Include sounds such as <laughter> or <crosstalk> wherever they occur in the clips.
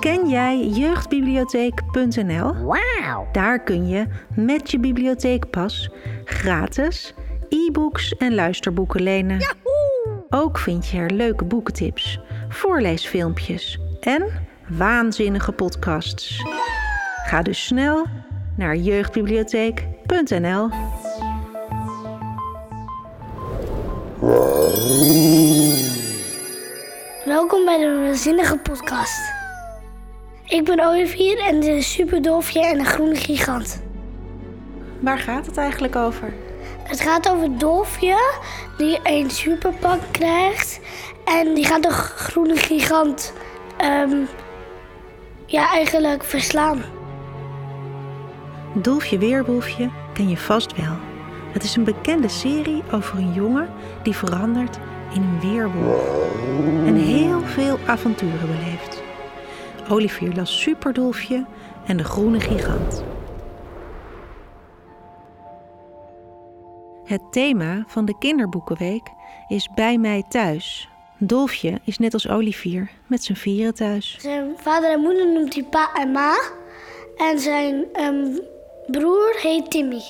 Ken jij jeugdbibliotheek.nl? Wauw. Daar kun je met je bibliotheekpas gratis e-books en luisterboeken lenen. Ook vind je er leuke boekentips, voorleesfilmpjes en waanzinnige podcasts. Ga dus snel naar jeugdbibliotheek.nl. Welkom bij de Waanzinnige Podcast. Ik ben Olivier en de superdolfje en de groene gigant. Waar gaat het eigenlijk over? Het gaat over Dolfje die een superpak krijgt en die gaat de groene gigant ehm, ja, eigenlijk verslaan. Dolfje Weerwolfje ken je vast wel. Het is een bekende serie over een jongen die verandert in een weerwolf en heel veel avonturen beleeft. Olivier las Superdolfje en de Groene Gigant. Het thema van de kinderboekenweek is Bij mij thuis. Dolfje is net als Olivier met z'n vieren thuis. Zijn vader en moeder noemt hij pa en ma. En zijn ehm, broer heet Timmy.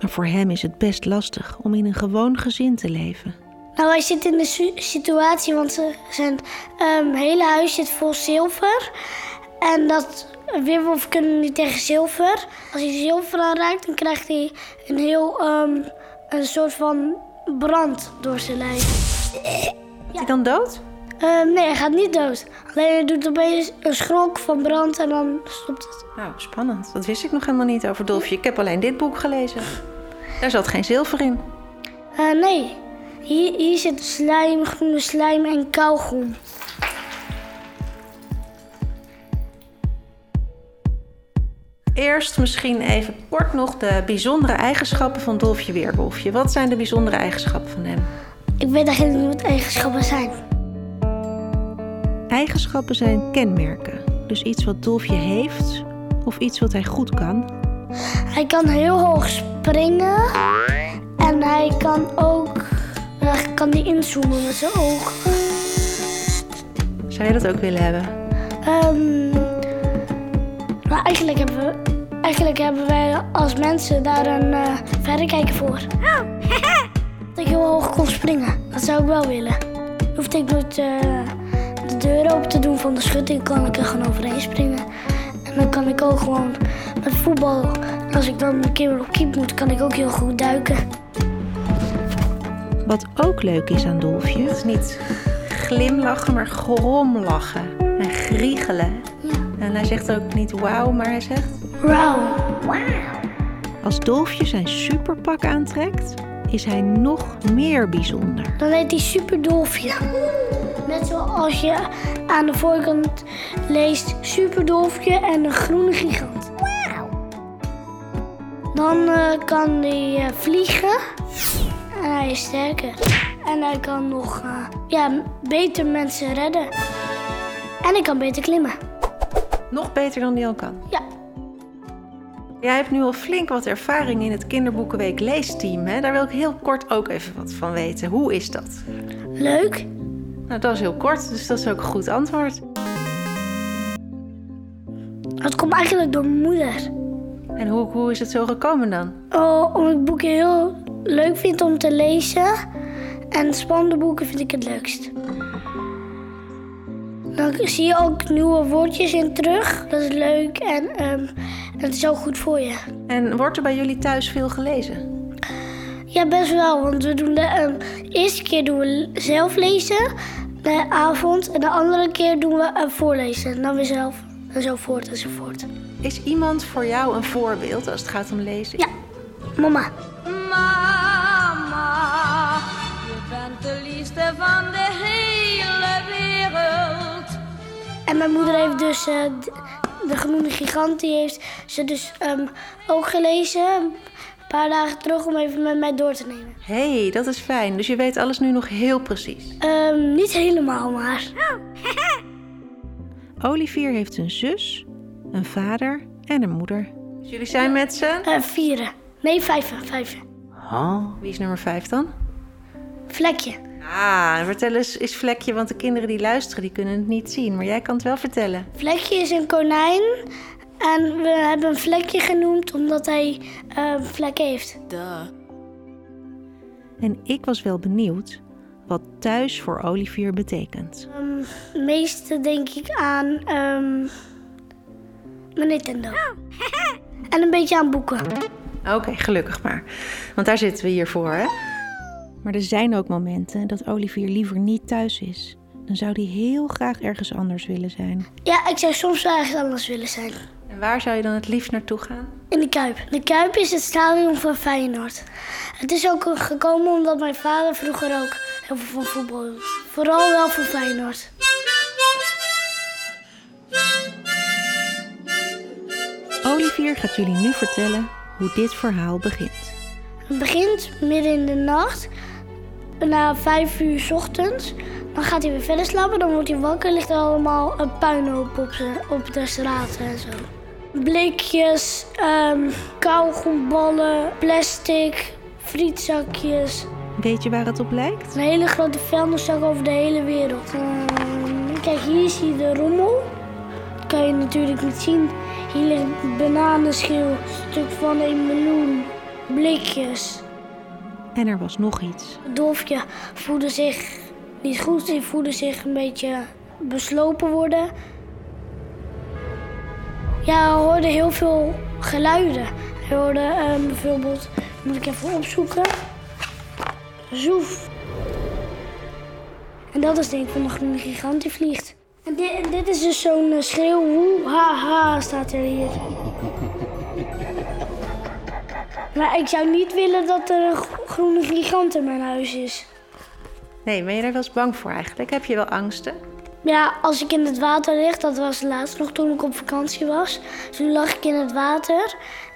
Maar voor hem is het best lastig om in een gewoon gezin te leven. Nou, hij zit in de situatie, want ze- zijn ehm, hele huis zit vol zilver. En dat weerwolf kunnen niet tegen zilver. Als hij zilver aanraakt, dan krijgt hij een heel ehm, een soort van brand door zijn lijf. Is hij dan dood? Ehm, nee, hij gaat niet dood. Alleen hij doet opeens een schrok van brand en dan stopt het. Nou, spannend. Dat wist ik nog helemaal niet over Dolfje. Ik heb alleen dit boek gelezen. Daar zat geen zilver in. Eh, nee, hier, hier zit slijm, groene slijm en kauwgom. Eerst misschien even kort nog de bijzondere eigenschappen van Dolfje Weerwolfje. Wat zijn de bijzondere eigenschappen van hem? Ik weet eigenlijk niet wat eigenschappen zijn. Eigenschappen zijn kenmerken. Dus iets wat Dolfje heeft of iets wat hij goed kan. Hij kan heel hoog springen. En hij kan ook... Hij kan die inzoomen met zijn ogen. Zou je dat ook willen hebben? Ehm, maar eigenlijk hebben, we, eigenlijk hebben wij als mensen daar een eh verrekijker voor. dat ik heel hoog kon springen. Dat zou ik wel willen. Hoefde ik nooit eh, de deur open te doen van de schutting, kan ik er gewoon overheen springen. En dan kan ik ook gewoon met voetbal, als ik dan een keer weer op keep moet, kan ik ook heel goed duiken. Wat ook leuk is aan Dolfje, het is niet glimlachen, maar gromlachen en griegelen. En hij zegt ook niet wauw, maar hij zegt... Wauw. Als Dolfje zijn superpak aantrekt, is hij nog meer bijzonder. Dan heet hij Superdolfje. Net zoals je aan de voorkant leest Superdolfje en een groene gigant. Dan eh, kan hij eh, vliegen. En hij is sterker. En hij kan nog eh, ja, beter mensen redden. En hij kan beter klimmen. Nog beter dan die al kan. Ja. Jij hebt nu al flink wat ervaring in het Kinderboekenweek leesteam. Hè? Daar wil ik heel kort ook even wat van weten. Hoe is dat? Leuk. Nou, dat is heel kort, dus dat is ook een goed antwoord. Dat komt eigenlijk door mijn moeder. En hoe, hoe is het zo gekomen dan? Oh, omdat ik boeken heel leuk vind om te lezen. En spannende boeken vind ik het leukst. Dan zie je ook nieuwe woordjes in terug. Dat is leuk en ehm, het is ook goed voor je. En wordt er bij jullie thuis veel gelezen? Ja, best wel. Want we doen de ehm, eerste keer doen we zelf lezen, de avond. En de andere keer doen we eh, voorlezen. En dan weer zelf. En zo voort en zo voort. Is iemand voor jou een voorbeeld als het gaat om lezen? Ja, mama. Mama, je bent de liefste van de hele wereld. En mijn moeder heeft dus eh, de groene gigant, die heeft ze dus ehm, ook gelezen. Een paar dagen terug om even met mij door te nemen. Hé, hey, dat is fijn. Dus je weet alles nu nog heel precies. Ehm, niet helemaal, maar. <laughs> Olivier heeft een zus, een vader en een moeder. Dus jullie zijn met z'n? eh vieren. Nee, vijven. Vijven. Wie is nummer vijf dan? Vlekje. Ah, vertel eens, eens Vlekje, want de kinderen die luisteren, die kunnen het niet zien. Maar jij kan het wel vertellen. Vlekje is een konijn. En we hebben Vlekje genoemd omdat hij eh, een vlek heeft. En ik was wel benieuwd wat thuis voor Olivier betekent. Um, het meeste denk ik aan ehm mijn Nintendo. <laughs> en een beetje aan boeken. Oké, gelukkig maar. Want daar zitten we hier voor, hè? Maar er zijn ook momenten dat Olivier liever niet thuis is. Dan zou hij heel graag ergens anders willen zijn. Ja, ik zou soms wel ergens anders willen zijn. En waar zou je dan het liefst naartoe gaan? In de Kuip. De Kuip is het stadion van Feyenoord. Het is ook gekomen omdat mijn vader vroeger ook heel veel van voetbal hield. Vooral wel van Feyenoord. Olivier gaat jullie nu vertellen hoe dit verhaal begint. Het begint midden in de nacht. Na vijf uur 's ochtends. Dan gaat hij weer verder slapen. Dan wordt hij wakker. Ligt er allemaal een puinhoop op, z'n- op de straat en zo. Blikjes, ehm kauwgomballen, plastic, frietzakjes. Weet je waar het op lijkt? Een hele grote vuilniszak over de hele wereld. Ehm, kijk, hier zie je de rommel. Dat kan je natuurlijk niet zien. Hier ligt een bananenschil, een stuk van een meloen, blikjes. En er was nog iets. Dolfje voelde zich niet goed. Hij voelde zich een beetje beslopen worden. Ja, hij hoorde heel veel geluiden. Hij hoorde ehm, bijvoorbeeld, moet ik even opzoeken, zoef. En dat is denk ik van de groene gigant die vliegt. Dit, dit is dus zo'n eh, schreeuw, woe, ha, ha, staat er hier. Maar ik zou niet willen dat er een gro- groene gigant in mijn huis is. Nee, ben je daar wel eens bang voor eigenlijk? Heb je wel angsten? Ja, als ik in het water lig, dat was laatst nog toen ik op vakantie was. Toen lag ik in het water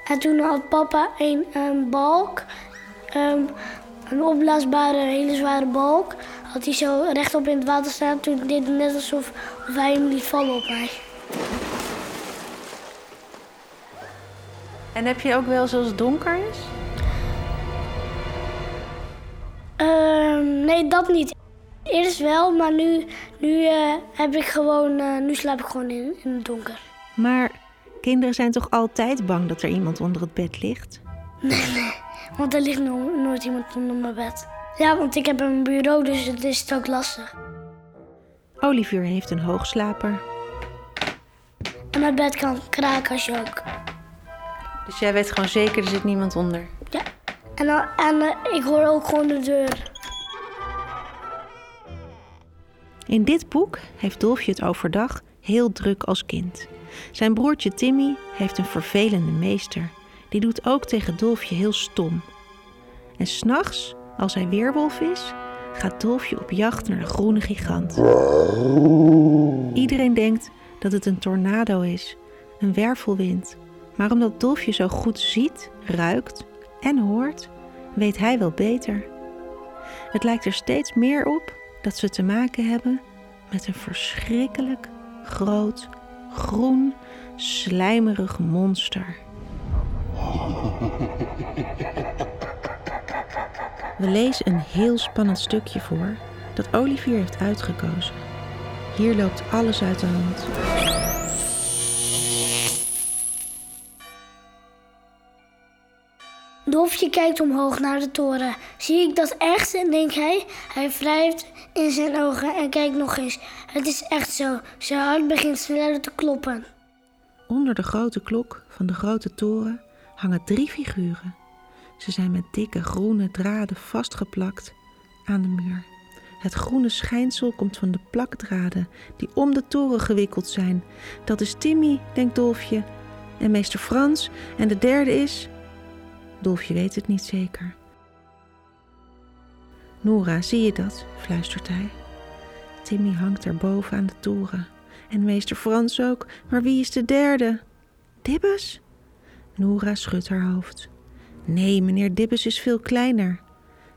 en toen had papa een, een balk, een opblaasbare hele zware balk, had hij zo rechtop in het water staan. Toen deed het net alsof of hij hem liet vallen op mij. En heb je ook wel eens als het donker is? Ehm, nee, dat niet. Eerst wel, maar nu, nu eh, heb ik gewoon, eh, nu slaap ik gewoon in, in het donker. Maar kinderen zijn toch altijd bang dat er iemand onder het bed ligt? Want er ligt no- nooit iemand onder mijn bed. Ja, want ik heb een bureau, dus het is het ook lastig. Olivier heeft een hoogslaper. En mijn bed kan kraken als je ook. Dus jij weet gewoon zeker, er zit niemand onder. Ja. En, dan, en eh, ik hoor ook gewoon de deur. In dit boek heeft Dolfje het overdag heel druk als kind. Zijn broertje Timmy heeft een vervelende meester. Die doet ook tegen Dolfje heel stom. En s'nachts, als hij weerwolf is, gaat Dolfje op jacht naar de groene gigant. Iedereen denkt dat het een tornado is, een wervelwind. Maar omdat Dolfje zo goed ziet, ruikt en hoort, weet hij wel beter. Het lijkt er steeds meer op dat ze te maken hebben met een verschrikkelijk groot, groen, slijmerig monster. We lezen een heel spannend stukje voor dat Olivier heeft uitgekozen. Hier loopt alles uit de hand. Dolfje kijkt omhoog naar de toren. Zie ik dat echt? En denkt hij. Hij wrijft in zijn ogen en kijkt nog eens. Het is echt zo. Zijn hart begint sneller te kloppen. Onder de grote klok van de grote toren hangen drie figuren. Ze zijn met dikke groene draden vastgeplakt aan de muur. Het groene schijnsel komt van de plakdraden die om de toren gewikkeld zijn. Dat is Timmy, denkt Dolfje. En meester Frans. En de derde is. Dolfje weet het niet zeker. Nora, zie je dat? fluistert hij. Timmy hangt erboven aan de toren. En meester Frans ook. Maar wie is de derde? Dibbes? Nora schudt haar hoofd. Nee, meneer Dibbes is veel kleiner.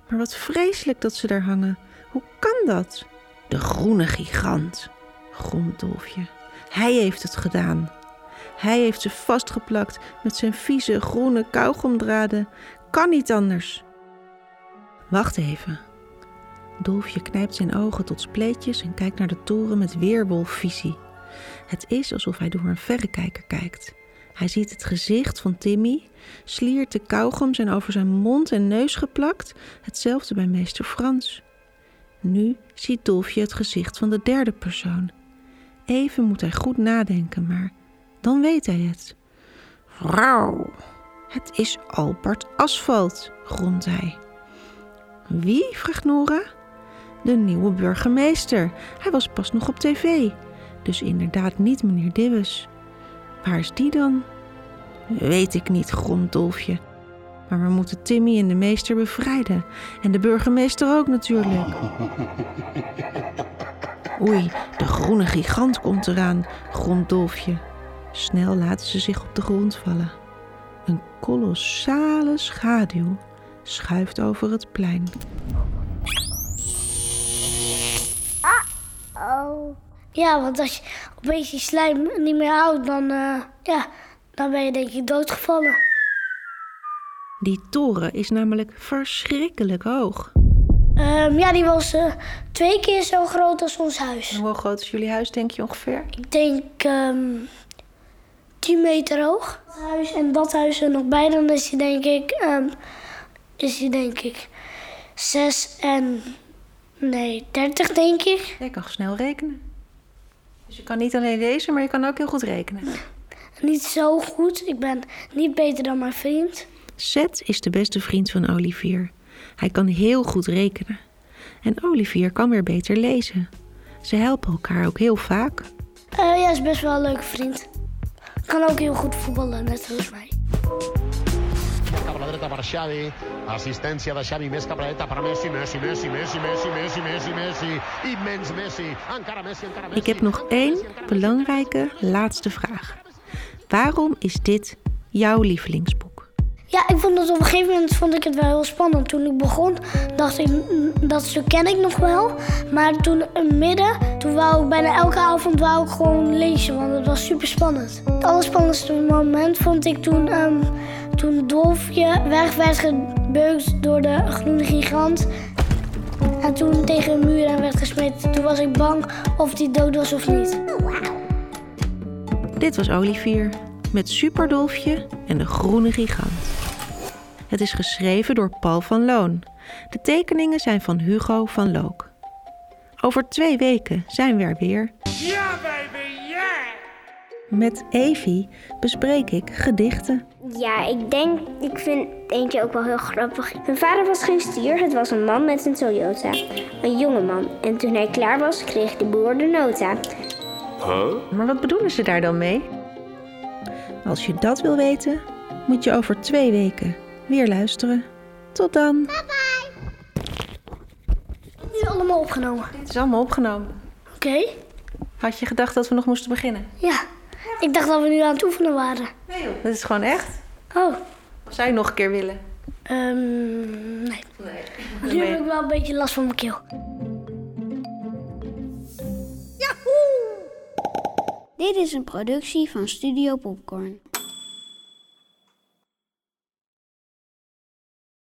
Maar wat vreselijk dat ze daar hangen. Hoe kan dat? De groene gigant, gromt Dolfje. Hij heeft het gedaan. Hij heeft ze vastgeplakt met zijn vieze groene kauwgomdraden. Kan niet anders. Wacht even. Dolfje knijpt zijn ogen tot spleetjes en kijkt naar de toren met weerwolfvisie. Het is alsof hij door een verrekijker kijkt. Hij ziet het gezicht van Timmy, sliert de kauwgom zijn over zijn mond en neus geplakt, hetzelfde bij meester Frans. Nu ziet Dolfje het gezicht van de derde persoon. Even moet hij goed nadenken, maar dan weet hij het. Rauw, het is Albert Asfalt, gromt hij. Wie? vraagt Nora. De nieuwe burgemeester. Hij was pas nog op tv. Dus inderdaad niet meneer Dibbes. Waar is die dan? Weet ik niet, gromt Dolfje. Maar we moeten Timmy en de meester bevrijden. En de burgemeester ook natuurlijk. <laughs> Oei, de groene gigant komt eraan, gromt Dolfje. Snel laten ze zich op de grond vallen. Een kolossale schaduw schuift over het plein. Oh. Ja, want als je opeens die slijm niet meer houdt, dan, eh, ja, dan ben je denk ik doodgevallen. Die toren is namelijk verschrikkelijk hoog. Ehm, ja, die was eh, twee keer zo groot als ons huis. Hoe groot is jullie huis, denk je ongeveer? Ik denk ehm 10 meter hoog. Dat huis en dat huis er nog bij, dan is hij denk ik, ehm, is hij denk ik 6 en, nee, 30 denk ik. Jij kan snel rekenen. Dus je kan niet alleen lezen, maar je kan ook heel goed rekenen. Niet zo goed, ik ben niet beter dan mijn vriend. Seth is de beste vriend van Olivier. Hij kan heel goed rekenen. En Olivier kan weer beter lezen. Ze helpen elkaar ook heel vaak. Eh, ja, is best wel een leuke vriend. Kan ook heel goed voetballen, net zoals mij. Dreta per Xavi. Assistència de Xavi més cap a la dreta per Messi, Messi, Messi, Messi, Messi, Messi, Messi, Messi. Immens Messi. Encara Messi, encara Messi. Ik heb nog één belangrijke laatste vraag. Waarom is dit jouw lievelingsboek? Ja, ik vond het op een gegeven moment vond ik het wel heel spannend. Toen ik begon, dacht ik, "Mm, dat stuk ken ik nog wel. Maar toen in midden, toen wou ik bijna elke avond wou ik gewoon lezen, want het was super spannend. Het allerspannendste moment vond ik toen, ehm, toen Dolfje weg werd gebeukt door de groene gigant. En toen tegen een muur aan werd gesmeten. Toen was ik bang of die dood was of niet. Dit was Olivier met Superdolfje en de groene gigant. Het is geschreven door Paul van Loon. De tekeningen zijn van Hugo van Look. Over twee weken zijn we er weer. Ja, baby! Met Evie bespreek ik gedichten. Ja, ik denk, ik vind eentje ook wel heel grappig. Mijn vader was geen stier, het was een man met een Toyota. Een jonge man. En toen hij klaar was, kreeg de boer de nota. Maar wat bedoelen ze daar dan mee? Als je dat wil weten, moet je over twee weken weer luisteren. Tot dan. Het is allemaal opgenomen. Het is allemaal opgenomen. Oké. Had je gedacht dat we nog moesten beginnen? Ja. Ik dacht dat we nu aan het oefenen waren. Nee joh. Dat is gewoon echt. Oh. Zou je nog een keer willen? Ehm nee. Nee. Nu heb ik wel een beetje last van mijn keel. Dit is een productie van Studio Popcorn.